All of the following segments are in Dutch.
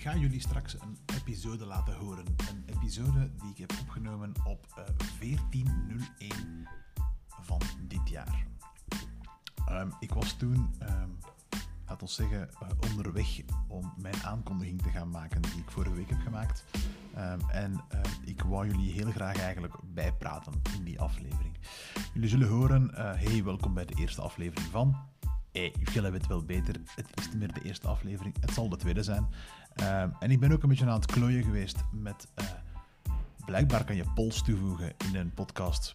ga jullie straks een episode laten horen. Een episode die ik heb opgenomen op uh, 14.01 van dit jaar. Um, ik was toen, um, laat ons zeggen, uh, onderweg om mijn aankondiging te gaan maken die ik vorige week heb gemaakt. Um, en uh, ik wou jullie heel graag eigenlijk bijpraten in die aflevering. Jullie zullen horen, uh, hey, welkom bij de eerste aflevering van hey, hebben het wel beter. Het is niet meer de eerste aflevering, het zal de tweede zijn. Uh, en ik ben ook een beetje aan het klooien geweest met. Uh, blijkbaar kan je polls toevoegen in een podcast.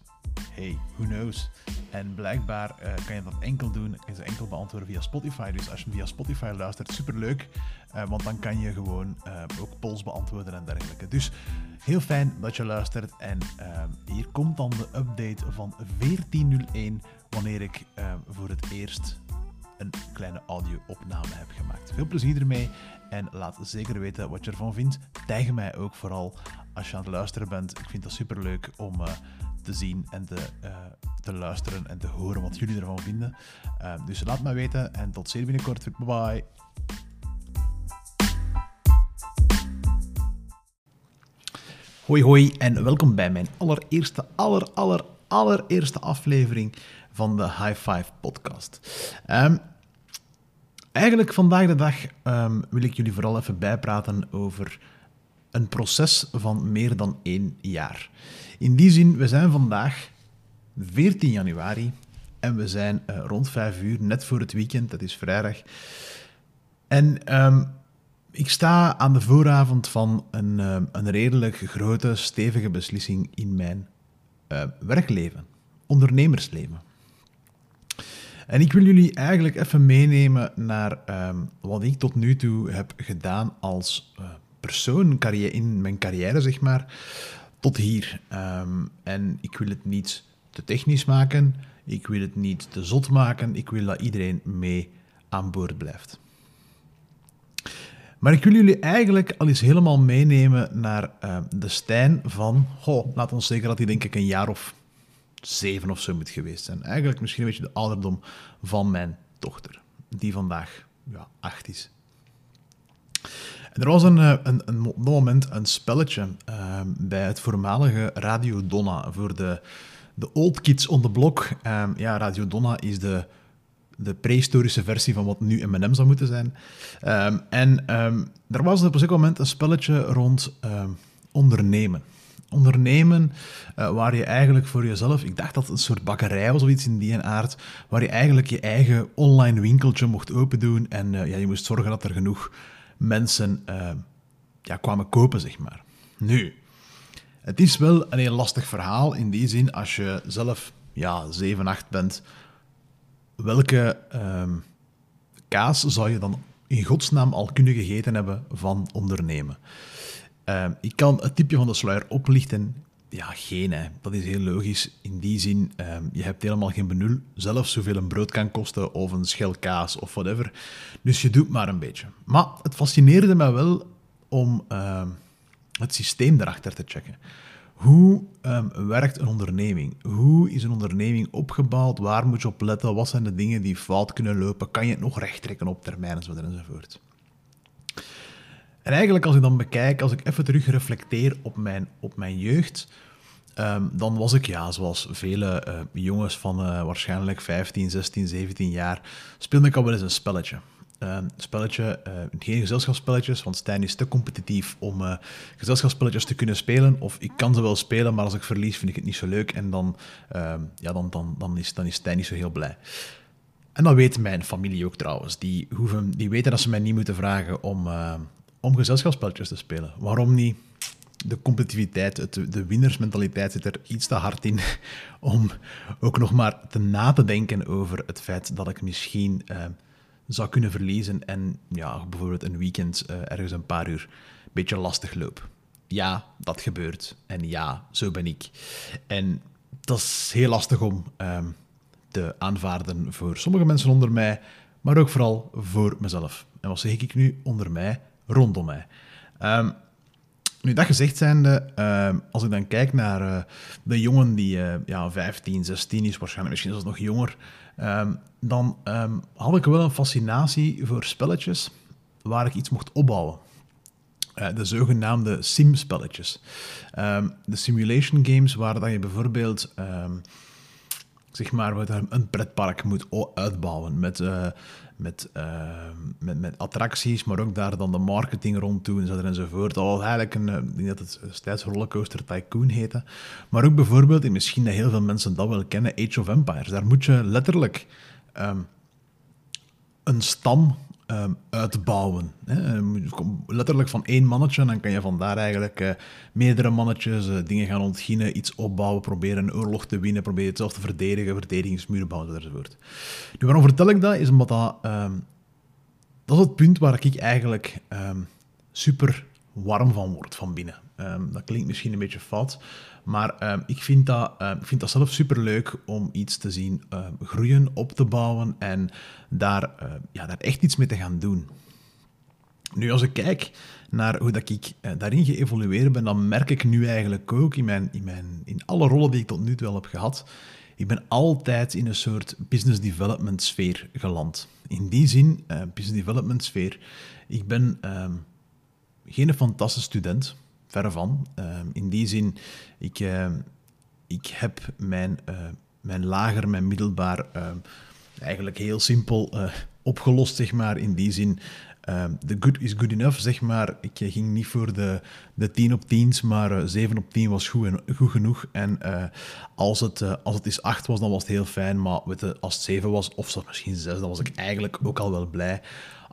Hey, who knows? En blijkbaar uh, kan je dat enkel doen, kan ze enkel beantwoorden via Spotify. Dus als je via Spotify luistert, superleuk. want dan kan je gewoon ook polls beantwoorden en dergelijke. Dus heel fijn dat je luistert. En hier komt dan de update van 14.01, wanneer ik voor het eerst een kleine audio-opname heb gemaakt. Veel plezier ermee en laat zeker weten wat je ervan vindt. Tag mij ook vooral als je aan het luisteren bent. Ik vind dat super leuk om uh, te zien en te, uh, te luisteren en te horen wat jullie ervan vinden. Uh, dus laat mij weten en tot zeer binnenkort. Bye bye. Hoi hoi en welkom bij mijn allereerste, aller, aller, allereerste aflevering van de High Five podcast. Um, Eigenlijk vandaag de dag um, wil ik jullie vooral even bijpraten over een proces van meer dan één jaar. In die zin, we zijn vandaag 14 januari en we zijn uh, rond 5 uur, net voor het weekend, dat is vrijdag. En um, ik sta aan de vooravond van een, uh, een redelijk grote, stevige beslissing in mijn uh, werkleven, ondernemersleven. En ik wil jullie eigenlijk even meenemen naar um, wat ik tot nu toe heb gedaan als uh, persoon in mijn carrière, zeg maar, tot hier. Um, en ik wil het niet te technisch maken, ik wil het niet te zot maken, ik wil dat iedereen mee aan boord blijft. Maar ik wil jullie eigenlijk al eens helemaal meenemen naar uh, de Stijn van, goh, laat ons zeggen dat hij denk ik een jaar of zeven of zo moet geweest zijn. Eigenlijk misschien een beetje de ouderdom van mijn dochter, die vandaag ja, acht is. En er was een, eh, een, een, moment een spelletje uh, bij het voormalige Radio Donna voor de, de old kids on the block. Uh, ja, Radio Donna is de, de prehistorische versie van wat nu M&M zou moeten zijn. Um, en er was op een moment een spelletje rond ondernemen ondernemen uh, waar je eigenlijk voor jezelf, ik dacht dat het een soort bakkerij was of iets in die aard, waar je eigenlijk je eigen online winkeltje mocht open doen en uh, ja, je moest zorgen dat er genoeg mensen uh, ja, kwamen kopen, zeg maar. Nu, het is wel een heel lastig verhaal in die zin, als je zelf ja, 7, 8 bent, welke um, kaas zou je dan in godsnaam al kunnen gegeten hebben van ondernemen? Uh, ik kan het tipje van de sluier oplichten. Ja, geen. Hè. Dat is heel logisch. In die zin, uh, je hebt helemaal geen benul. Zelfs zoveel een brood kan kosten, of een schel kaas, of whatever. Dus je doet maar een beetje. Maar het fascineerde me wel om uh, het systeem erachter te checken. Hoe werkt een onderneming? Hoe is een onderneming opgebouwd? Waar moet je op letten? Wat zijn de dingen die fout kunnen lopen? Kan je het nog recht trekken op termijn enzovoort? En eigenlijk als ik dan bekijk, als ik even terug reflecteer op mijn, op mijn jeugd, um, dan was ik, ja, zoals vele uh, jongens van uh, waarschijnlijk 15, 16, 17 jaar, speelde ik al wel eens een spelletje. Uh, spelletje, uh, geen gezelschapsspelletjes, want Stijn is te competitief om uh, gezelschapsspelletjes te kunnen spelen. Of ik kan ze wel spelen, maar als ik verlies vind ik het niet zo leuk. En dan, uh, ja, dan, dan, dan, is, dan is Stijn niet zo heel blij. En dat weet mijn familie ook trouwens. Die, hoeven, die weten dat ze mij niet moeten vragen om, om gezelschapsspelletjes te spelen. Waarom niet? De competitiviteit, de, de winnersmentaliteit zit er iets te hard in om ook nog maar te na te denken over het feit dat ik misschien uh, zou kunnen verliezen en ja, bijvoorbeeld een weekend uh, ergens een paar uur een beetje lastig loop. Ja, dat gebeurt. En ja, zo ben ik. En dat is heel lastig om uh, te aanvaarden voor sommige mensen onder mij, maar ook vooral voor mezelf. En wat zeg ik nu onder mij? Rondom mij. Um, nu, dat gezegd zijnde, uh, als ik dan kijk naar uh, de jongen die uh, ja, 15, 16 is, waarschijnlijk misschien zelfs nog jonger, um, dan had ik wel een fascinatie voor spelletjes waar ik iets mocht opbouwen. uh, de zogenaamde sim-spelletjes. De simulation games waar dat je bijvoorbeeld zeg maar, een pretpark moet uitbouwen met, met, uh, met, met attracties, maar ook daar dan de marketing rond doen en enzovoort. Dat was eigenlijk een, ik denk dat het destijds Rollercoaster Tycoon heette. Maar ook bijvoorbeeld, en misschien dat heel veel mensen dat wel kennen, Age of Empires. Daar moet je letterlijk um, een stam um, uitbouwen. Hè. Letterlijk van één mannetje, en dan kan je vandaar eigenlijk uh, meerdere mannetjes uh, dingen gaan ontginnen, iets opbouwen, proberen een oorlog te winnen, proberen het zelf te verdedigen, verdedigingsmuren bouwen enzovoort. Nu, waarom vertel ik dat? Is omdat dat, um, dat is het punt waar ik eigenlijk um, super warm van word van binnen. Dat klinkt misschien een beetje fout, maar um, ik, vind dat, um, ik vind dat zelf superleuk om iets te zien groeien, op te bouwen en daar, ja, daar echt iets mee te gaan doen. Nu, als ik kijk naar hoe dat ik uh, daarin geëvolueerd ben, dan merk ik nu eigenlijk ook in, mijn, in, mijn, in alle rollen die ik tot nu toe wel heb gehad, ik ben altijd in een soort business development sfeer geland. In die zin, uh, business development sfeer, ik ben geen fantastische student, verre van. Ehm, in die zin, ik, ehm, ik heb mijn, uh, mijn lager, mijn middelbaar ehm, eigenlijk heel simpel uh, opgelost, zeg maar. In die zin, de good is good enough, zeg maar. Ik eh, ging niet voor de, de 10 op 10's, maar 7 op 10 was goed, goed genoeg. En als, het, als het is 8 was, dan was het heel fijn. Maar weet als het 7 was, of misschien 6, dan was ik eigenlijk ook al wel blij.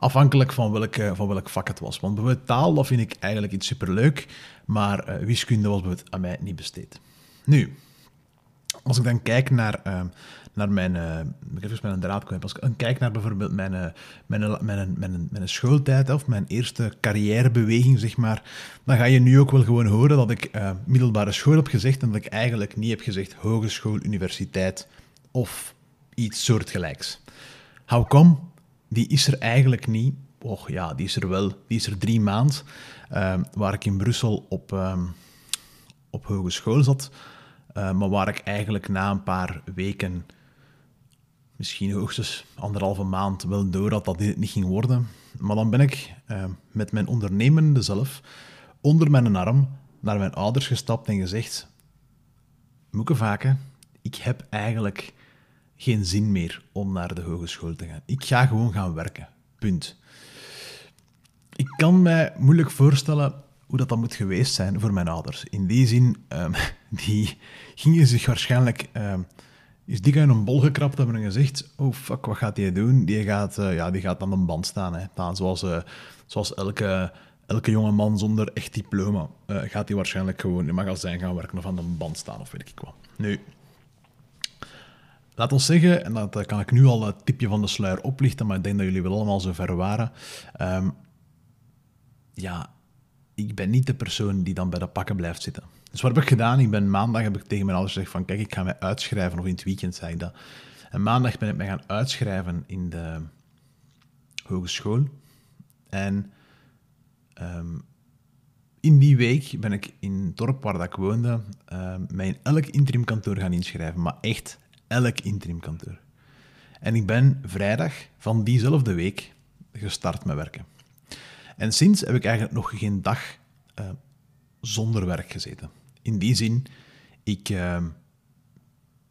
Afhankelijk van welk, van welk vak het was. Want bijvoorbeeld taal, dat vind ik eigenlijk iets superleuk. Maar uh, wiskunde was bijvoorbeeld aan mij niet besteed. Nu, als ik dan kijk naar, uh, naar mijn... Uh, ik even mijn draad kwijt. Als ik dan kijk naar bijvoorbeeld mijn, uh, mijn, mijn, mijn, mijn, mijn schooltijd, of mijn eerste carrièrebeweging, zeg maar, dan ga je nu ook wel gewoon horen dat ik middelbare school heb gezegd en dat ik eigenlijk niet heb gezegd hogeschool, universiteit of iets soortgelijks. How come? Die is er eigenlijk niet. Och ja, die is er wel. Die is er drie maanden. Uh, waar ik in Brussel op, uh, op hogeschool zat. Uh, maar waar ik eigenlijk na een paar weken, misschien hoogstens anderhalve maand, wel door had dat dit niet ging worden. Maar dan ben ik ehm, met mijn ondernemende zelf onder mijn arm naar mijn ouders gestapt en gezegd: Moeke vaken, ik heb eigenlijk geen zin meer om naar de hogeschool te gaan. Ik ga gewoon gaan werken. Punt. Ik kan mij moeilijk voorstellen hoe dat, dat moet geweest zijn voor mijn ouders. In die zin, um, die gingen zich waarschijnlijk... Um, is die in een bol gekrapt hebben en gezegd: Oh fuck, wat gaat hij doen? Die gaat, uh, ja, die gaat aan de band staan. Hè. Zoals, uh, zoals elke, elke jonge man zonder echt diploma uh, gaat hij waarschijnlijk gewoon in een magazijn gaan werken of aan de band staan of weet ik wat. Nu, Laat ons zeggen, en dat kan ik nu al het tipje van de sluier oplichten, maar ik denk dat jullie wel allemaal zo ver waren. Um, ja, ik ben niet de persoon die dan bij de pakken blijft zitten. Dus wat heb ik gedaan? Ik ben maandag heb ik tegen mijn ouders gezegd van kijk, ik ga mij uitschrijven, of in het weekend zei ik dat. En maandag ben ik mij gaan uitschrijven in de hogeschool. En um, in die week ben ik in het dorp waar dat ik woonde, um, mij in elk interimkantoor gaan inschrijven. Maar echt elk interimkantoor. En ik ben vrijdag van diezelfde week gestart met werken. En sinds heb ik eigenlijk nog geen dag uh, zonder werk gezeten. In die zin, ik, uh,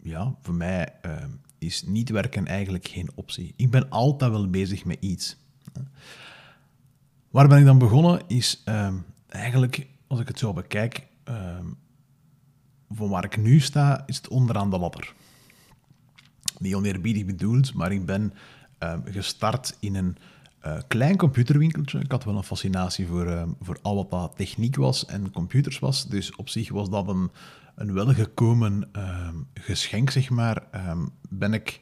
ja, voor mij uh, is niet werken eigenlijk geen optie. Ik ben altijd wel bezig met iets. Waar ben ik dan begonnen? Is ehm, eigenlijk, als ik het zo bekijk, ehm, van waar ik nu sta, is het onderaan de ladder niet oneerbiedig bedoeld, maar ik ben ehm, gestart in een uh, klein computerwinkeltje. Ik had wel een fascinatie voor, ehm, voor al wat dat techniek was en computers was. Dus op zich was dat een, een welgekomen uh, geschenk, zeg maar. ben ik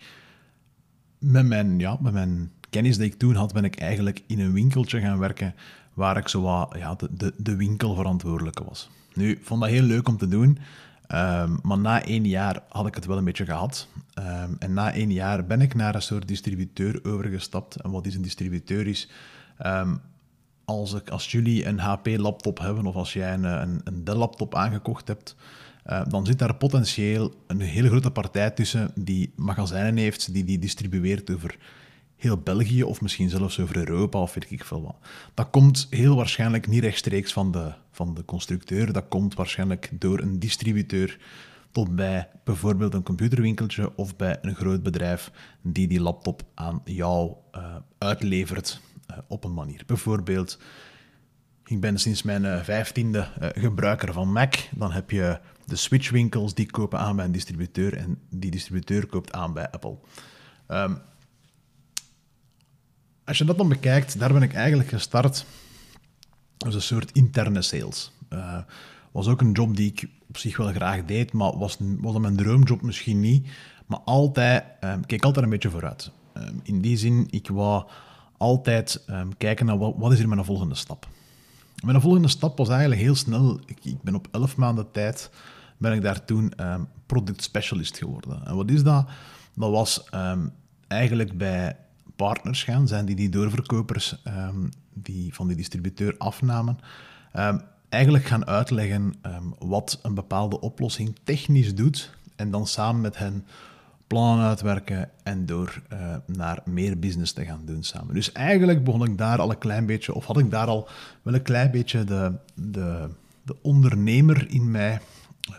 met mijn, ja, met mijn kennis die ik toen had, ben ik eigenlijk in een winkeltje gaan werken waar ik zo ja, de, de, de winkelverantwoordelijke was. Nu, ik vond dat heel leuk om te doen. Um, maar na één jaar had ik het wel een beetje gehad. Um, en na één jaar ben ik naar een soort distributeur overgestapt. En wat is een distributeur is... Um, als, ik, als jullie een HP-laptop hebben of als jij een, een, een Dell-laptop aangekocht hebt, uh, dan zit daar potentieel een hele grote partij tussen die magazijnen heeft, die die distribueert over heel België of misschien zelfs over Europa of weet ik veel wat. Dat komt heel waarschijnlijk niet rechtstreeks van de, van de constructeur. Dat komt waarschijnlijk door een distributeur tot bij bijvoorbeeld een computerwinkeltje of bij een groot bedrijf die die laptop aan jou uh, uitlevert uh, op een manier. Bijvoorbeeld, ik ben sinds mijn uh, vijftiende gebruiker van Mac. Dan heb je de switchwinkels die kopen aan bij een distributeur en die distributeur koopt aan bij Apple. Um, als je dat dan bekijkt, daar ben ik eigenlijk gestart als een soort interne sales. Uh, was ook een job die ik op zich wel graag deed, maar was, was mijn droomjob misschien niet. Maar altijd, um, keek altijd een beetje vooruit. Um, in die zin, ik wou altijd um, kijken naar wat, wat is hier mijn volgende stap. Mijn volgende stap was eigenlijk heel snel. Ik, ik ben op elf maanden tijd ben ik daar toen product specialist geworden. En wat is dat? Dat was eigenlijk bij partners gaan, zijn die die doorverkopers um, die van die distributeur afnamen, um, eigenlijk gaan uitleggen um, wat een bepaalde oplossing technisch doet en dan samen met hen plannen uitwerken en door uh, naar meer business te gaan doen samen. Dus eigenlijk begon ik daar al een klein beetje, of had ik daar al wel een klein beetje de, de, de ondernemer in mij,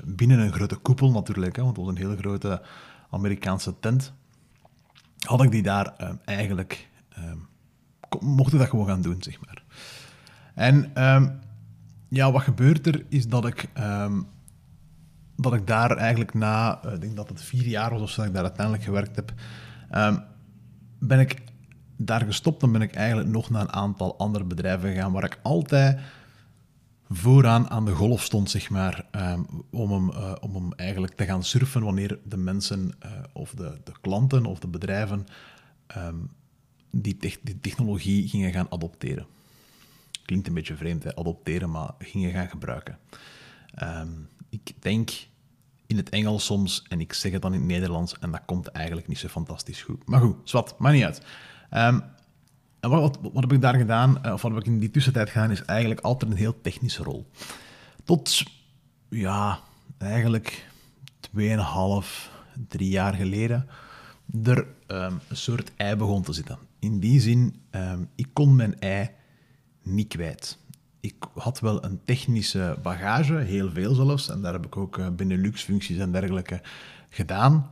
binnen een grote koepel natuurlijk, hè, want het was een hele grote Amerikaanse tent had ik die daar uh, eigenlijk, uh, mocht ik dat gewoon gaan doen, zeg maar. En um, ja, wat gebeurt er, is dat ik, um, dat ik daar eigenlijk na, uh, ik denk dat het vier jaar was of zo dat ik daar uiteindelijk gewerkt heb, um, ben ik daar gestopt en ben ik eigenlijk nog naar een aantal andere bedrijven gegaan waar ik altijd vooraan aan de golf stond, zeg maar, um, om, hem, uh, om hem eigenlijk te gaan surfen wanneer de mensen uh, of de, de klanten of de bedrijven um, die, die, technologie gingen gaan adopteren. Klinkt een beetje vreemd, hè? adopteren, maar gingen gaan gebruiken. Um, ik denk in het Engels soms en ik zeg het dan in het Nederlands en dat komt eigenlijk niet zo fantastisch goed. Maar goed, zwart, maakt niet uit. En wat, wat, heb ik daar gedaan, eh, of wat heb ik in die tussentijd gedaan, is eigenlijk altijd een heel technische rol. Tot, ja, eigenlijk 2,5, drie jaar geleden, er um, een soort ei begon te zitten. In die zin, um, ik kon mijn ei niet kwijt. Ik had wel een technische bagage, heel veel zelfs, en daar heb ik ook uh, Benelux-functies en dergelijke gedaan.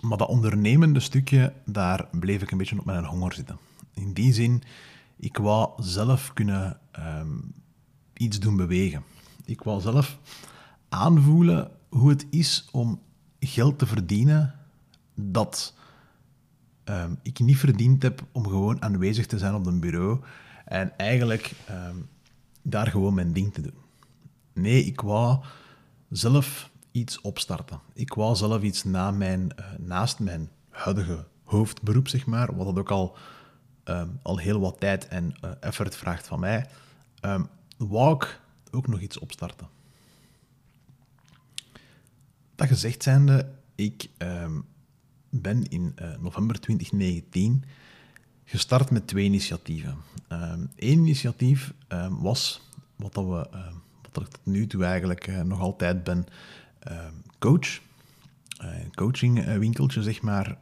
Maar dat ondernemende stukje, daar bleef ik een beetje op mijn honger zitten. In die zin, ik wou zelf kunnen um, iets doen bewegen. Ik wou zelf aanvoelen hoe het is om geld te verdienen dat um, ik niet verdiend heb om gewoon aanwezig te zijn op een bureau en eigenlijk um, daar gewoon mijn ding te doen. Nee, ik wou zelf iets opstarten. Ik wou zelf iets na mijn, uh, naast mijn huidige hoofdberoep, zeg maar, wat dat ook al um, al heel wat tijd en uh, effort vraagt van mij, um, wou ik ook nog iets opstarten. Dat gezegd zijnde, ik um, ben in uh, november 2019 gestart met twee initiatieven. Eén initiatief was wat, dat we, wat ik tot nu toe eigenlijk uh, nog altijd ben, coach. Een coachingwinkeltje, zeg maar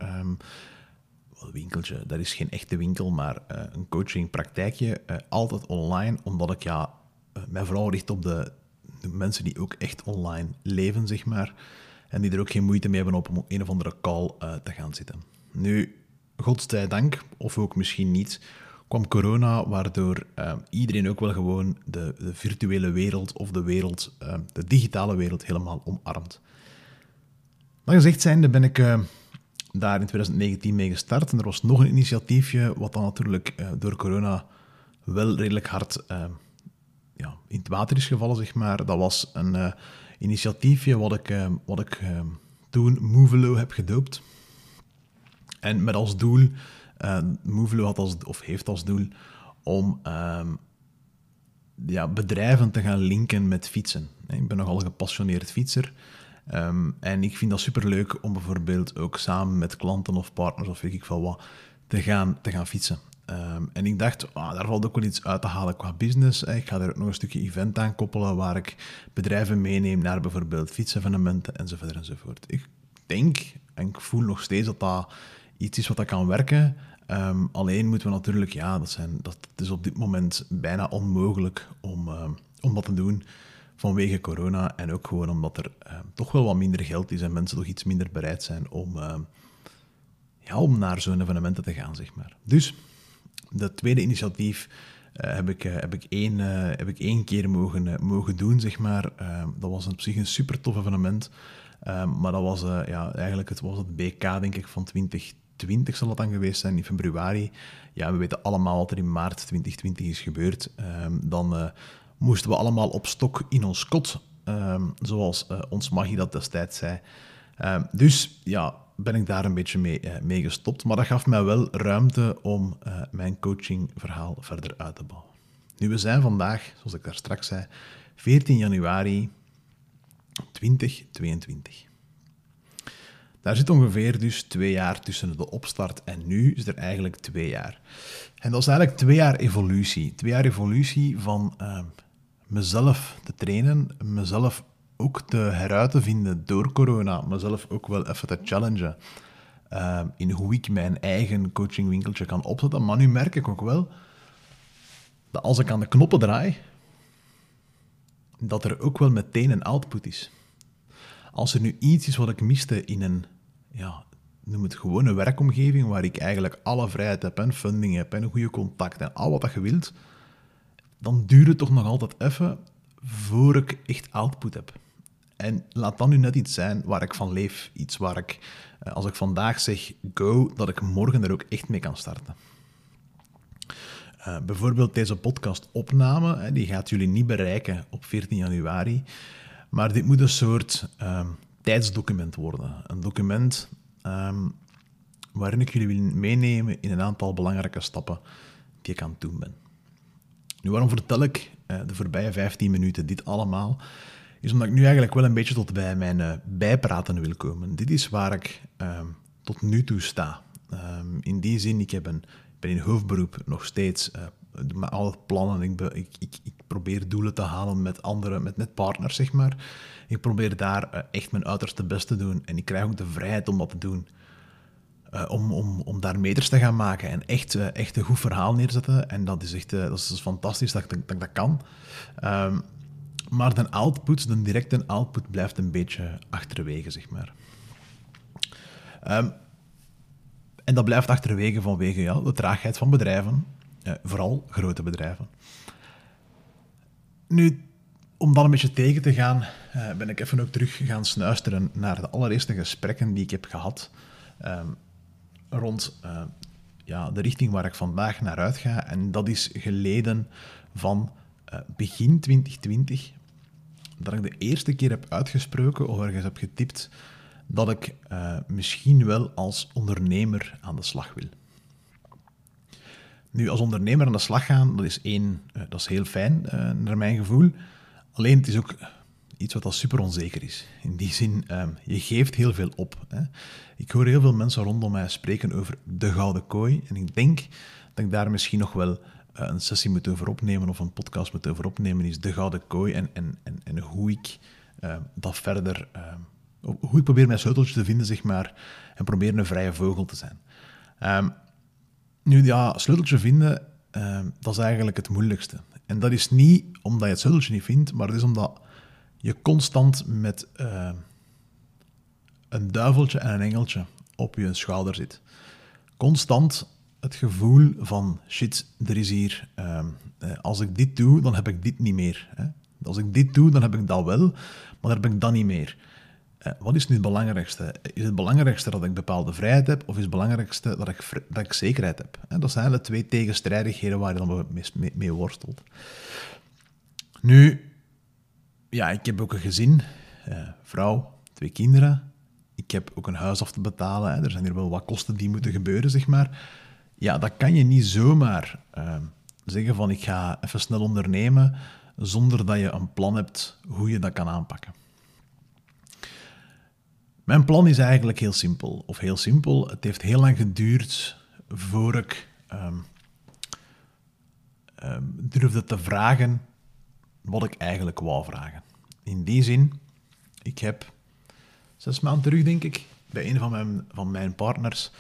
winkeltje, dat is geen echte winkel, maar uh, een coachingpraktijkje, uh, altijd online, omdat ik ja, uh, mij vooral richt op de, de, mensen die ook echt online leven, zeg maar, en die er ook geen moeite mee hebben om op een of andere call te gaan zitten. Nu, godzijdank, of ook misschien niet, kwam corona, waardoor iedereen ook wel gewoon de, de, virtuele wereld of de wereld, de digitale wereld helemaal omarmt. Maar gezegd zijnde ben ik daar in 2019 mee gestart. En er was nog een initiatiefje, wat dan natuurlijk uh, door corona wel redelijk hard uh, ja, in het water is gevallen, zeg maar. Dat was een uh, initiatiefje wat ik, wat ik toen Movelo heb gedoopt. En met als doel, Movelo had als, of heeft als doel, om ehm, ja, bedrijven te gaan linken met fietsen. Ik ben nogal gepassioneerd fietser. Um, en ik vind dat superleuk om bijvoorbeeld ook samen met klanten of partners of weet ik veel wat te gaan, te gaan fietsen. Um, en ik dacht, ah, daar valt ook wel iets uit te halen qua business. Ik ga er ook nog een stukje event aan koppelen waar ik bedrijven meeneem naar bijvoorbeeld fietsevenementen enzovoort enzovoort. Ik denk en ik voel nog steeds dat dat iets is wat dat kan werken. Ehm, alleen moeten we natuurlijk, ja, dat, zijn, dat is op dit moment bijna onmogelijk om, ehm, om dat te doen vanwege corona. En ook gewoon omdat er ehm, toch wel wat minder geld is en mensen toch iets minder bereid zijn om, ja, om naar zo'n evenementen te gaan, zeg maar. Dus, dat tweede initiatief uh, heb, ik, heb, ik één, heb ik één keer mogen, mogen doen, zeg maar. dat was op zich een super tof evenement. maar dat was ja, eigenlijk het, was het BK, denk ik, van 20 2020 zal dat dan geweest zijn, in februari. Ja, we weten allemaal wat er in maart 2020 is gebeurd. Um, dan moesten we allemaal op stok in ons kot, um, zoals uh, ons Maggie dat destijds zei. Um, dus ja, ben ik daar een beetje mee, uh, mee, gestopt. Maar dat gaf mij wel ruimte om mijn coachingverhaal verder uit te bouwen. Nu, we zijn vandaag, zoals ik daar straks zei, 14 januari 2022. Daar zit ongeveer dus twee jaar tussen de opstart en nu is er eigenlijk twee jaar. En dat is eigenlijk twee jaar evolutie. Twee jaar evolutie van uh, mezelf te trainen, mezelf ook te heruit te vinden door corona, mezelf ook wel even te challengen uh, in hoe ik mijn eigen coachingwinkeltje kan opzetten. Maar nu merk ik ook wel dat als ik aan de knoppen draai, dat er ook wel meteen een output is. Als er nu iets is wat ik miste in een ja, noem het gewoon een werkomgeving waar ik eigenlijk alle vrijheid heb en funding heb en een goede contact en al wat je wilt, dan duurt het toch nog altijd even voor ik echt output heb. En laat dan nu net iets zijn waar ik van leef. Iets waar ik, eh, als ik vandaag zeg go, dat ik morgen er ook echt mee kan starten. Uh, bijvoorbeeld deze podcastopname, die gaat jullie niet bereiken op 14 januari. Maar dit moet een soort uh, tijdsdocument worden. Een document um, waarin ik jullie wil meenemen in een aantal belangrijke stappen die ik aan het doen ben. Nu, waarom vertel ik uh, de voorbije 15 minuten dit allemaal? Is omdat ik nu eigenlijk wel een beetje tot bij mijn uh, bijpraten wil komen. Dit is waar ik um, tot nu toe sta. Um, in die zin, ik heb een, ben in hoofdberoep nog steeds uh, met alle plannen. Ik, ik, ik, ik, probeer doelen te halen met andere, met net partners, zeg maar. Ik probeer daar echt mijn uiterste best te doen. En ik krijg ook de vrijheid om dat te doen. Uh, om, om, om daar meters te gaan maken en echt, uh, echt een goed verhaal neerzetten. En dat is echt dat is fantastisch dat, dat, dat dat kan. Um, maar de output, de directe output, blijft een beetje achterwege, zeg maar. Um, en dat blijft achterwege vanwege ja, de traagheid van bedrijven, eh, vooral grote bedrijven. Nu, om dan een beetje tegen te gaan, eh, ben ik even ook terug gaan snuisteren naar de allereerste gesprekken die ik heb gehad eh, rond eh, ja, de richting waar ik vandaag naar uit ga. En dat is geleden van eh, begin 2020, dat ik de eerste keer heb uitgesproken of ergens heb getipt dat ik uh, misschien wel als ondernemer aan de slag wil. Nu, als ondernemer aan de slag gaan, dat is één, dat is heel fijn, naar mijn gevoel. Alleen het is ook iets wat al super onzeker is. In die zin, je geeft heel veel op. Hè. Ik hoor heel veel mensen rondom mij spreken over de gouden kooi. En ik denk dat ik daar misschien nog wel een sessie moet over opnemen of een podcast moet over opnemen, is de gouden kooi en, en, en, en hoe ik dat verder hoe ik probeer mijn sleuteltje te vinden, zeg maar, en probeer een vrije vogel te zijn. Nu, ja, sleuteltje vinden, dat is eigenlijk het moeilijkste. En dat is niet omdat je het sleuteltje niet vindt, maar het is omdat je constant met uh, een duiveltje en een engeltje op je schouder zit. Constant het gevoel van, shit, er is hier, uh, als ik dit doe, dan heb ik dit niet meer. Hè? Als ik dit doe, dan heb ik dat wel, maar dan heb ik dat niet meer. Eh, wat is nu het belangrijkste? Is het belangrijkste dat ik bepaalde vrijheid heb, of is het belangrijkste dat ik, dat ik zekerheid heb? Dat zijn de twee tegenstrijdigheden waar je dan mee, mee, worstelt. Nu, ja, ik heb ook een gezin, eh, vrouw, twee kinderen. Ik heb ook een huis af te betalen. Er zijn hier wel wat kosten die moeten gebeuren, zeg maar. Ja, dat kan je niet zomaar uh, zeggen van ik ga even snel ondernemen, zonder dat je een plan hebt hoe je dat kan aanpakken. Mijn plan is eigenlijk heel simpel. Of heel simpel, het heeft heel lang geduurd voor ik um, um, durfde te vragen wat ik eigenlijk wou vragen. In die zin, ik heb zes maanden terug, denk ik, bij een van mijn, van mijn partners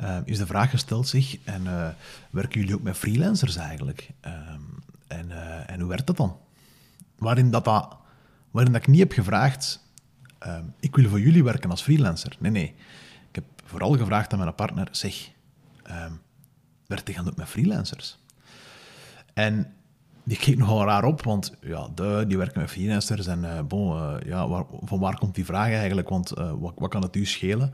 uh, is de vraag gesteld zich, en uh, werken jullie ook met freelancers eigenlijk? Um, en, uh, en hoe werkt dat dan? Waarin, dat, dat, waarin dat ik niet heb gevraagd, um, ik wil voor jullie werken als freelancer. Nee, nee. Ik heb vooral gevraagd aan mijn partner, zeg, um, werkt hij ook met freelancers? En die keek nogal raar op, want ja, die werken met freelancers en bon, uh, ja, waar, van waar komt die vraag eigenlijk? Want uh, wat, wat kan het u schelen?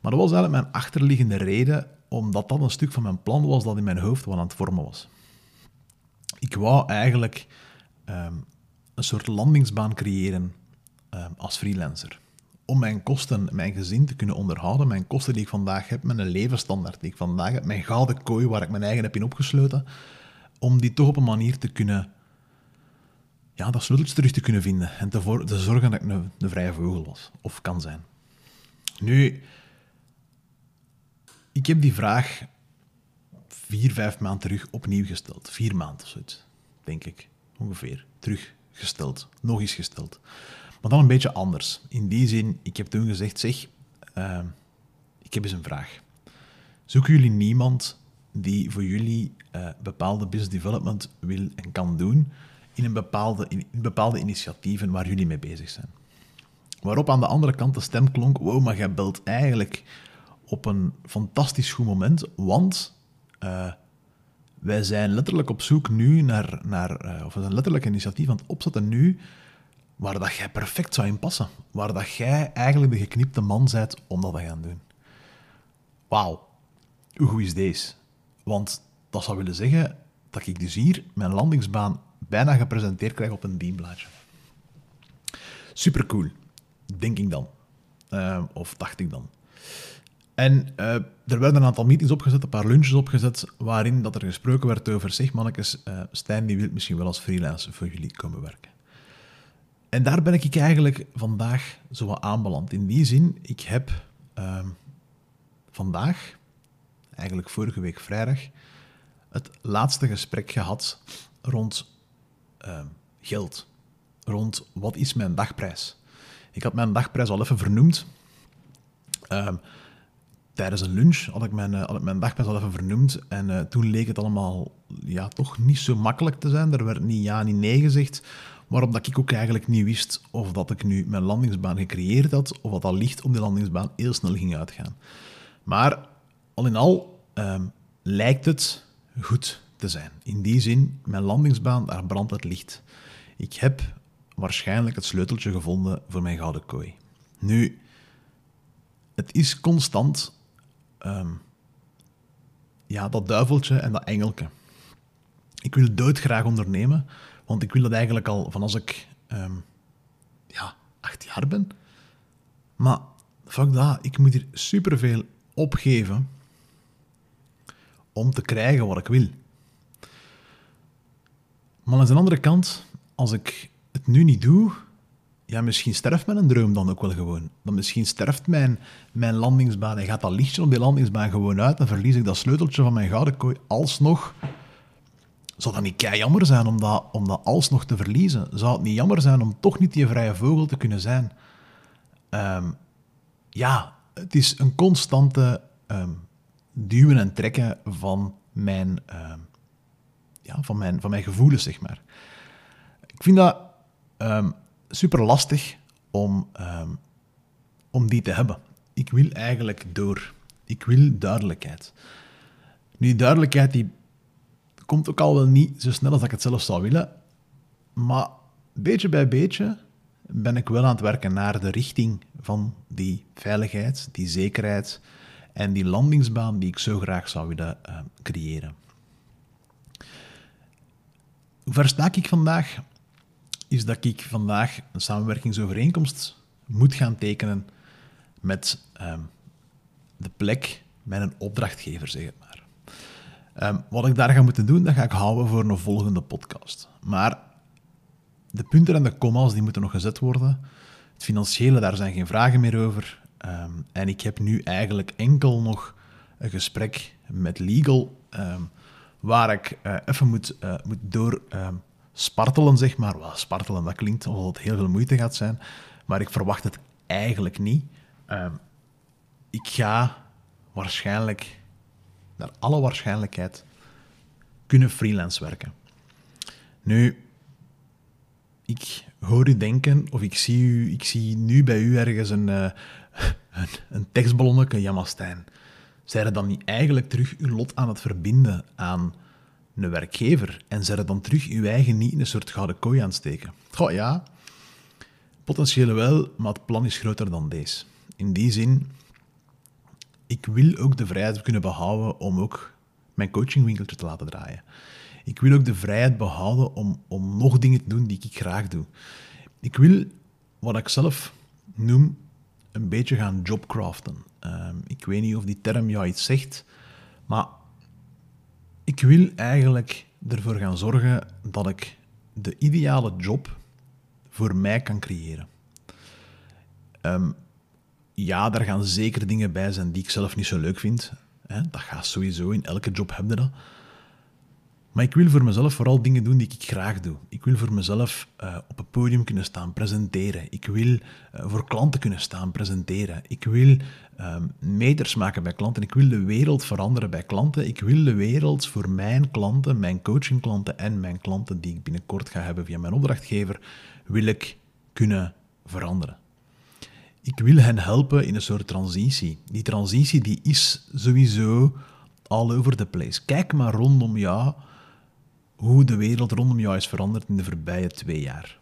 Maar dat was eigenlijk mijn achterliggende reden, omdat dat een stuk van mijn plan was dat in mijn hoofd wel aan het vormen was. Ik wou eigenlijk um, een soort landingsbaan creëren um, als freelancer. Om mijn kosten, mijn gezin te kunnen onderhouden, mijn kosten die ik vandaag heb, mijn levensstandaard die ik vandaag heb, mijn gouden kooi waar ik mijn eigen heb in opgesloten, om die toch op een manier te kunnen, ja, dat sleuteltje terug te kunnen vinden en te, te zorgen dat ik een, een vrije vogel was, of kan zijn. Nu, ik heb die vraag vier, vijf maanden terug opnieuw gesteld. Vier maanden of zoiets, denk ik. Ongeveer. Teruggesteld. Nog eens gesteld. Maar dan een beetje anders. In die zin, ik heb toen gezegd, zeg, uh, ik heb eens een vraag. Zoeken jullie niemand die voor jullie uh, bepaalde business development wil en kan doen in, een bepaalde, in, bepaalde initiatieven waar jullie mee bezig zijn? Waarop aan de andere kant de stem klonk, wow, maar jij belt eigenlijk op een fantastisch goed moment, want uh, wij zijn letterlijk op zoek nu naar, naar uh, of we zijn letterlijk initiatief aan het opzetten nu, waar dat jij perfect zou in passen. Waar dat jij eigenlijk de geknipte man bent om dat te gaan doen. Wauw, hoe goed is deze? Want dat zou willen zeggen dat ik dus hier mijn landingsbaan bijna gepresenteerd krijg op een dienblaadje. Supercool, denk ik dan. Uh, of dacht ik dan. En uh, er werden een aantal meetings opgezet, een paar lunches opgezet, waarin dat er gesproken werd over, zeg mannetjes, uh, Stijn die wil misschien wel als freelancer voor jullie komen werken. En daar ben ik eigenlijk vandaag zo wat aanbeland. In die zin, ik heb uh, vandaag, eigenlijk vorige week vrijdag, het laatste gesprek gehad rond uh, geld. Rond wat is mijn dagprijs. Ik had mijn dagprijs al even vernoemd. Uh, tijdens een lunch had ik mijn, uh, had ik mijn dagprijs al even vernoemd. En uh, toen leek het allemaal ja, toch niet zo makkelijk te zijn. Er werd niet ja, niet nee gezegd. Waarop dat ik ook eigenlijk niet wist of dat ik nu mijn landingsbaan gecreëerd had, of dat dat licht op die landingsbaan heel snel ging uitgaan. Maar al in al um, lijkt het goed te zijn. In die zin, mijn landingsbaan, daar brandt het licht. Ik heb waarschijnlijk het sleuteltje gevonden voor mijn gouden kooi. Nu, het is constant um, ja, dat duiveltje en dat engelke. Ik wil doodgraag ondernemen, want ik wil dat eigenlijk al van als ik um, ja, acht jaar ben. Maar fuck dat, ik moet hier superveel opgeven om te krijgen wat ik wil. Maar aan de andere kant, als ik het nu niet doe, ja, misschien sterft mijn droom dan ook wel gewoon. Dan misschien sterft mijn, mijn landingsbaan en gaat dat lichtje op die landingsbaan gewoon uit en verlies ik dat sleuteltje van mijn gouden kooi alsnog. Zou dat niet kei jammer zijn om dat, om dat alsnog te verliezen? Zou het niet jammer zijn om toch niet die vrije vogel te kunnen zijn? Um, ja, het is een constante um, duwen en trekken van mijn, um, ja, van mijn, van mijn gevoelens, zeg maar. Ik vind dat super lastig om, um, om die te hebben. Ik wil eigenlijk door. Ik wil duidelijkheid. Nu, die duidelijkheid die komt ook al wel niet zo snel als ik het zelf zou willen. Maar beetje bij beetje ben ik wel aan het werken naar de richting van die veiligheid, die zekerheid en die landingsbaan die ik zo graag zou willen uh, creëren. Hoe ver sta ik vandaag? is dat ik vandaag een samenwerkingsovereenkomst moet gaan tekenen met um, de plek, met een opdrachtgever, zeg maar. Um, wat ik daar ga moeten doen, dat ga ik houden voor een volgende podcast. Maar de punten en de commas die moeten nog gezet worden. Het financiële, daar zijn geen vragen meer over. Um, en ik heb nu eigenlijk enkel nog een gesprek met legal, waar ik uh, even moet, uh, moet door spartelen, zeg maar. Well, spartelen, dat klinkt alsof het heel veel moeite gaat zijn, maar ik verwacht het eigenlijk niet. Ik ga waarschijnlijk naar alle waarschijnlijkheid, kunnen freelance werken. Nu, ik hoor u denken, of ik zie, u, ik zie nu bij u ergens een, uh, een, een tekstballonnetje, ja Stijn, zijn dan niet eigenlijk terug uw lot aan het verbinden aan een werkgever en zijn dan terug uw eigen niet in een soort gouden kooi aan steken? Goh, ja, potentieel wel, maar het plan is groter dan deze. In die zin, ik wil ook de vrijheid kunnen behouden om ook mijn coachingwinkeltje te laten draaien. Ik wil ook de vrijheid behouden om, om nog dingen te doen die ik graag doe. Ik wil wat ik zelf noem een beetje gaan jobcraften. Uh, ik weet niet of die term jou iets zegt, maar ik wil eigenlijk ervoor gaan zorgen dat ik de ideale job voor mij kan creëren. Um, ja, daar gaan zeker dingen bij zijn die ik zelf niet zo leuk vind. Hè? Dat gaat sowieso, in elke job heb je dat. Maar ik wil voor mezelf vooral dingen doen die ik graag doe. Ik wil voor mezelf uh, op een podium kunnen staan, presenteren. Ik wil uh, voor klanten kunnen staan, presenteren. Ik wil uh, meters maken bij klanten. Ik wil de wereld veranderen bij klanten. Ik wil de wereld voor mijn klanten, mijn coachingklanten en mijn klanten die ik binnenkort ga hebben via mijn opdrachtgever, wil ik kunnen veranderen. Ik wil hen helpen in een soort transitie. Die transitie die is sowieso all over the place. Kijk maar rondom jou hoe de wereld rondom jou is veranderd in de voorbije twee jaar.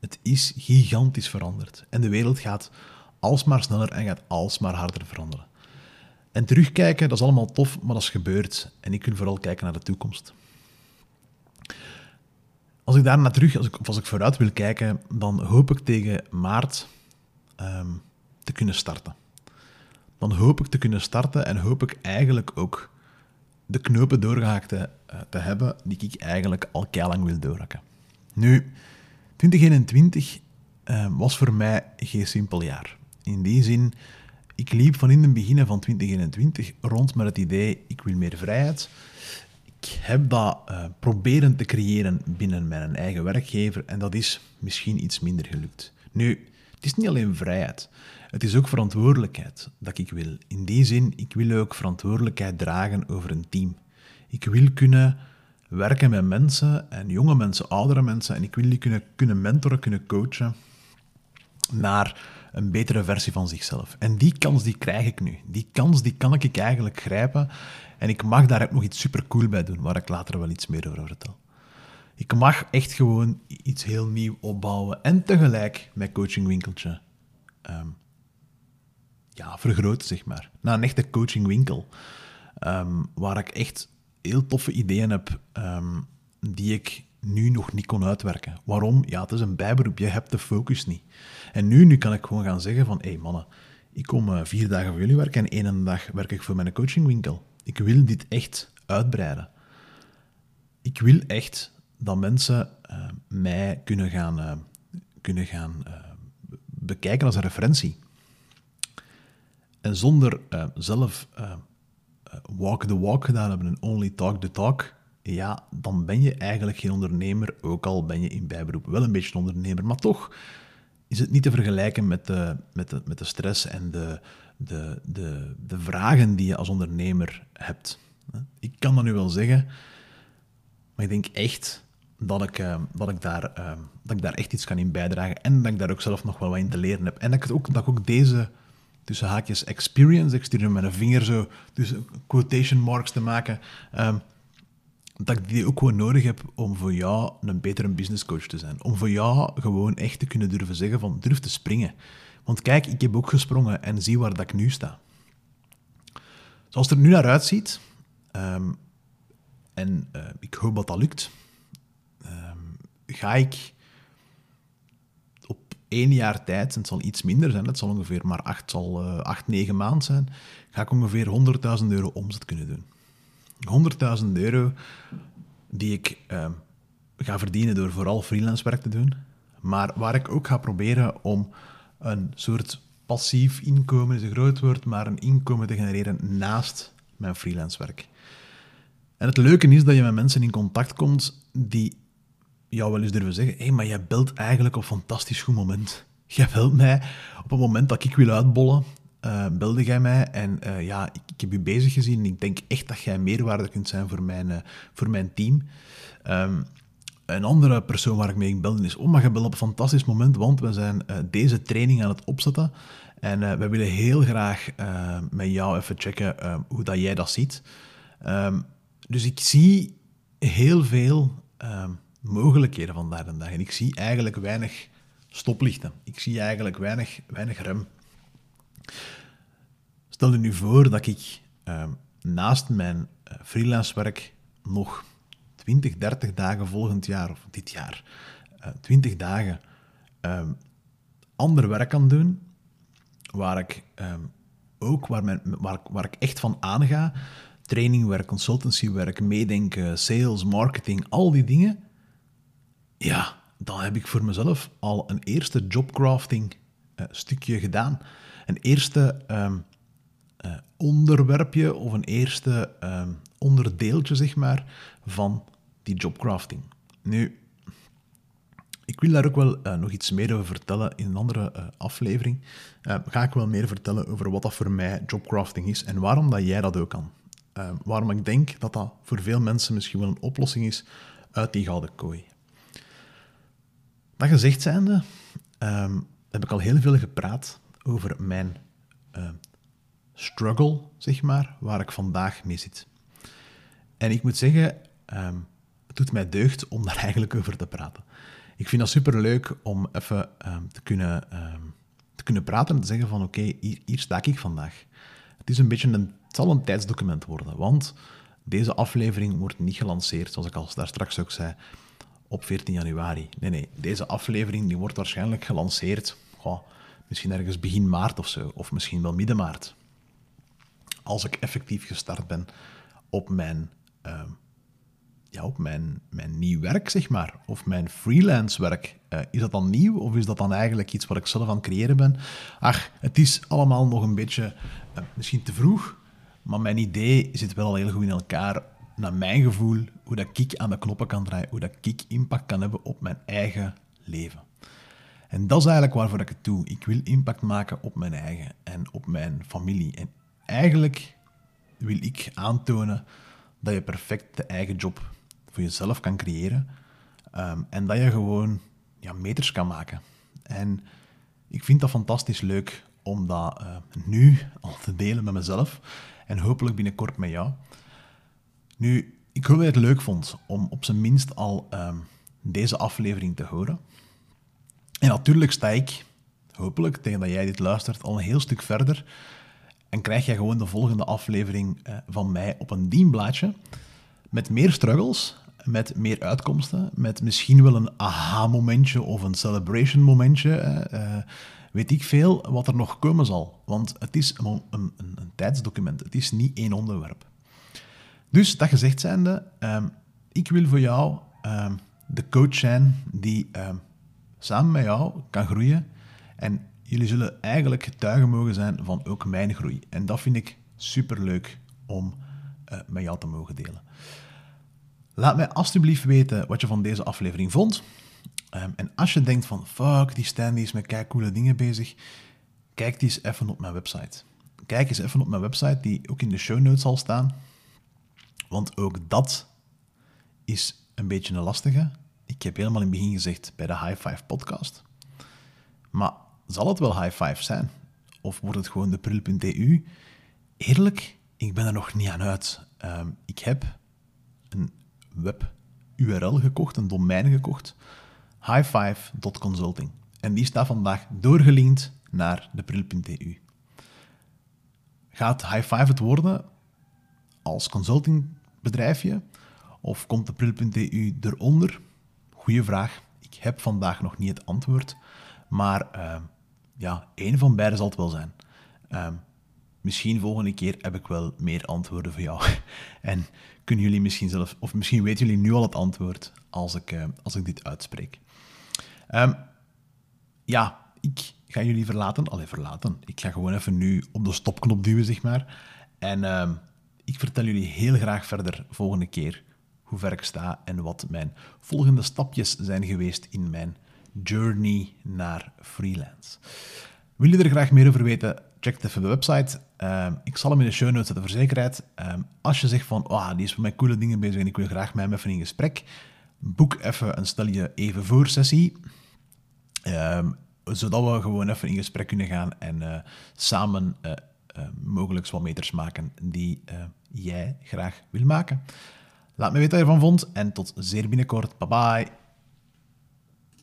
Het is gigantisch veranderd. En de wereld gaat alsmaar sneller en gaat alsmaar harder veranderen. En terugkijken, dat is allemaal tof, maar dat is gebeurd. En ik wil vooral kijken naar de toekomst. Als ik daar naar terug, als ik, of als ik vooruit wil kijken, dan hoop ik tegen maart Ehm, te kunnen starten. Dan hoop ik te kunnen starten en hoop ik eigenlijk ook de knopen doorgehaakt te, te hebben die ik eigenlijk al lang wil doorhakken. Nu, 2021 uh, ehm, was voor mij geen simpel jaar. In die zin, ik liep van in het begin van 2021 rond met het idee, ik wil meer vrijheid. Ik heb dat uh, proberen te creëren binnen mijn eigen werkgever en dat is misschien iets minder gelukt. Nu, het is niet alleen vrijheid, het is ook verantwoordelijkheid dat ik wil. In die zin, ik wil ook verantwoordelijkheid dragen over een team. Ik wil kunnen werken met mensen, en jonge mensen, oudere mensen, en ik wil die kunnen, kunnen mentoren, kunnen coachen naar een betere versie van zichzelf. En die kans die krijg ik nu. Die kans die kan ik eigenlijk grijpen. En ik mag daar ook nog iets supercool bij doen, waar ik later wel iets meer over vertel. Ik mag echt gewoon iets heel nieuw opbouwen en tegelijk mijn coachingwinkeltje um, ja, vergroten, zeg maar. Naar een echte coachingwinkel. Um, waar ik echt heel toffe ideeën heb um, die ik nu nog niet kon uitwerken. Waarom? Ja, het is een bijberoep. Je hebt de focus niet. En nu, nu kan ik gewoon gaan zeggen van... Hé hey mannen, ik kom uh, vier dagen voor jullie werken en één dag werk ik voor mijn coachingwinkel. Ik wil dit echt uitbreiden. Ik wil echt dat mensen uh, mij kunnen gaan, uh, kunnen gaan bekijken als een referentie. En zonder zelf walk the walk gedaan hebben en only talk the talk, ja, dan ben je eigenlijk geen ondernemer, ook al ben je in bijberoep wel een beetje een ondernemer, maar toch is het niet te vergelijken met de, met de, met de stress en de, de, de, de vragen die je als ondernemer hebt. Ik kan dat nu wel zeggen, maar ik denk echt dat ik, uh, dat, ik daar, uh, dat ik daar echt iets kan in bijdragen en dat ik daar ook zelf nog wel wat in te leren heb. En dat ik, ook, dat ik ook deze, tussen haakjes, experience, ik stuur met een vinger zo, dus quotation marks te maken, um, dat ik die ook gewoon nodig heb om voor jou een betere business coach te zijn. Om voor jou gewoon echt te kunnen durven zeggen van, durf te springen. Want kijk, ik heb ook gesprongen en zie waar dat ik nu sta. Zoals het er nu naar uitziet, um, en uh, ik hoop dat dat lukt, ga ik één jaar tijd, en het zal iets minder zijn, het zal ongeveer maar acht, zal, uh, acht negen maanden zijn, ga ik ongeveer 100.000 euro omzet kunnen doen. 100.000 euro die ik uh, ga verdienen door vooral freelance werk te doen, maar waar ik ook ga proberen om een soort passief inkomen, is een groot woord, maar een inkomen te genereren naast mijn freelance werk. En het leuke is dat je met mensen in contact komt die jou wel eens durven zeggen: hé, hey, maar jij belt eigenlijk op een fantastisch goed moment. Jij belt mij op een moment dat ik wil uitbollen. uh, belde jij mij en uh, ja, ik, ik, heb u bezig gezien. Ik denk echt dat jij meerwaarde kunt zijn voor mijn, uh, voor mijn team. Um, een andere persoon waar ik mee belde is, oh, maar je belt op een fantastisch moment, want we zijn deze training aan het opzetten. En we willen heel graag met jou even checken hoe dat jij dat ziet. Um, dus ik zie heel veel um, mogelijkheden vandaag de dag. En ik zie eigenlijk weinig stoplichten. Ik zie eigenlijk weinig, weinig rem. Stel je nu voor dat ik uh, naast mijn uh, freelance werk nog 20, 30 dagen volgend jaar, of dit jaar, uh, eh, 20 dagen uh, ander werk kan doen, waar ik um, ook, waar, mijn, waar, waar ik echt van aanga, trainingwerk, consultancywerk, meedenken, sales, marketing, al die dingen, ja, dan heb ik voor mezelf al een eerste jobcrafting uh, stukje gedaan. Een eerste um, uh, onderwerpje of een eerste um, onderdeeltje, zeg maar, van die jobcrafting. Nu, ik wil daar ook wel uh, nog iets meer over vertellen in een andere aflevering. ga ik wel meer vertellen over wat dat voor mij jobcrafting is en waarom dat jij dat ook kan. waarom ik denk dat dat voor veel mensen misschien wel een oplossing is uit die gouden kooi. Dat gezegd zijnde, um, heb ik al heel veel gepraat over mijn uh, struggle, zeg maar, waar ik vandaag mee zit. En ik moet zeggen, um, het doet mij deugd om daar eigenlijk over te praten. Ik vind dat superleuk om even te, kunnen, te kunnen praten en te zeggen van oké, hier, hier, sta ik vandaag. Het, is een beetje een, het zal een tijdsdocument worden, want deze aflevering wordt niet gelanceerd, zoals ik al daar straks ook zei, op 14 januari. Nee, nee, deze aflevering die wordt waarschijnlijk gelanceerd misschien ergens begin maart of zo, of misschien wel midden maart. Als ik effectief gestart ben op mijn, uh, ja, op mijn, mijn nieuw werk, zeg maar, of mijn freelance werk. Uh, is dat dan nieuw of is dat dan eigenlijk iets wat ik zelf aan het creëren ben? Ach, het is allemaal nog een beetje uh, misschien te vroeg, maar mijn idee zit wel al heel goed in elkaar naar mijn gevoel, hoe dat ik aan de knoppen kan draaien, hoe dat ik impact kan hebben op mijn eigen leven. En dat is eigenlijk waarvoor ik het doe. Ik wil impact maken op mijn eigen en op mijn familie. En eigenlijk wil ik aantonen dat je perfect de eigen job voor jezelf kan creëren. Um, en dat je gewoon ja, meters kan maken. En ik vind dat fantastisch leuk om dat uh, nu al te delen met mezelf. En hopelijk binnenkort met jou. Nu, ik hoop dat je het leuk vond om op zijn minst al um, deze aflevering te horen. En natuurlijk sta ik, hopelijk, tegen dat jij dit luistert, al een heel stuk verder. En krijg jij gewoon de volgende aflevering uh, van mij op een dienblaadje. Met meer struggles, met meer uitkomsten, met misschien wel een aha-momentje of een celebration-momentje. Uh, weet ik veel wat er nog komen zal. Want het is een, een, een tijdsdocument, het is niet één onderwerp. Dus, dat gezegd zijnde, um, ik wil voor jou um, de coach zijn die um, samen met jou kan groeien. En jullie zullen eigenlijk getuigen mogen zijn van ook mijn groei. En dat vind ik superleuk om uh, met jou te mogen delen. Laat mij alsjeblieft weten wat je van deze aflevering vond. En als je denkt van, fuck, die Stan is met kijk coole dingen bezig, kijk eens even op mijn website. Kijk eens even op mijn website, die ook in de show notes zal staan. Want ook dat is een beetje een lastige. Ik heb helemaal in het begin gezegd bij de High Five podcast. Maar zal het wel High Five zijn? Of wordt het gewoon de pril.eu? Eerlijk, ik ben er nog niet aan uit. Um, ik heb een web-URL gekocht, een domein gekocht, highfive.consulting. En die staat vandaag doorgelinkt naar de pril.eu. Gaat High Five het worden als consultingbedrijfje? Of komt de pril.eu eronder? Goeie vraag. Ik heb vandaag nog niet het antwoord. Maar uh, ja, één van beide zal het wel zijn. Uh, misschien volgende keer heb ik wel meer antwoorden voor jou. en kunnen jullie misschien zelf, of misschien weten jullie nu al het antwoord als ik, uh, als ik dit uitspreek. Um, ja, ik ga jullie verlaten. Allee, verlaten. Ik ga gewoon even nu op de stopknop duwen, zeg maar. En ehm, ik vertel jullie heel graag verder volgende keer hoe ver ik sta en wat mijn volgende stapjes zijn geweest in mijn journey naar freelance. Wil je er graag meer over weten? check even de website. Ehm, ik zal hem in de show notes zetten voor zekerheid. Ehm, als je zegt van, oh, die is met coole dingen bezig en ik wil graag met hem even in gesprek, boek even een stel je even voor sessie. Ehm, zodat we gewoon even in gesprek kunnen gaan en uh, samen uh, uh, mogelijk wat meters maken die jij graag wil maken. Laat me weten wat je ervan vond en tot zeer binnenkort. Bye bye.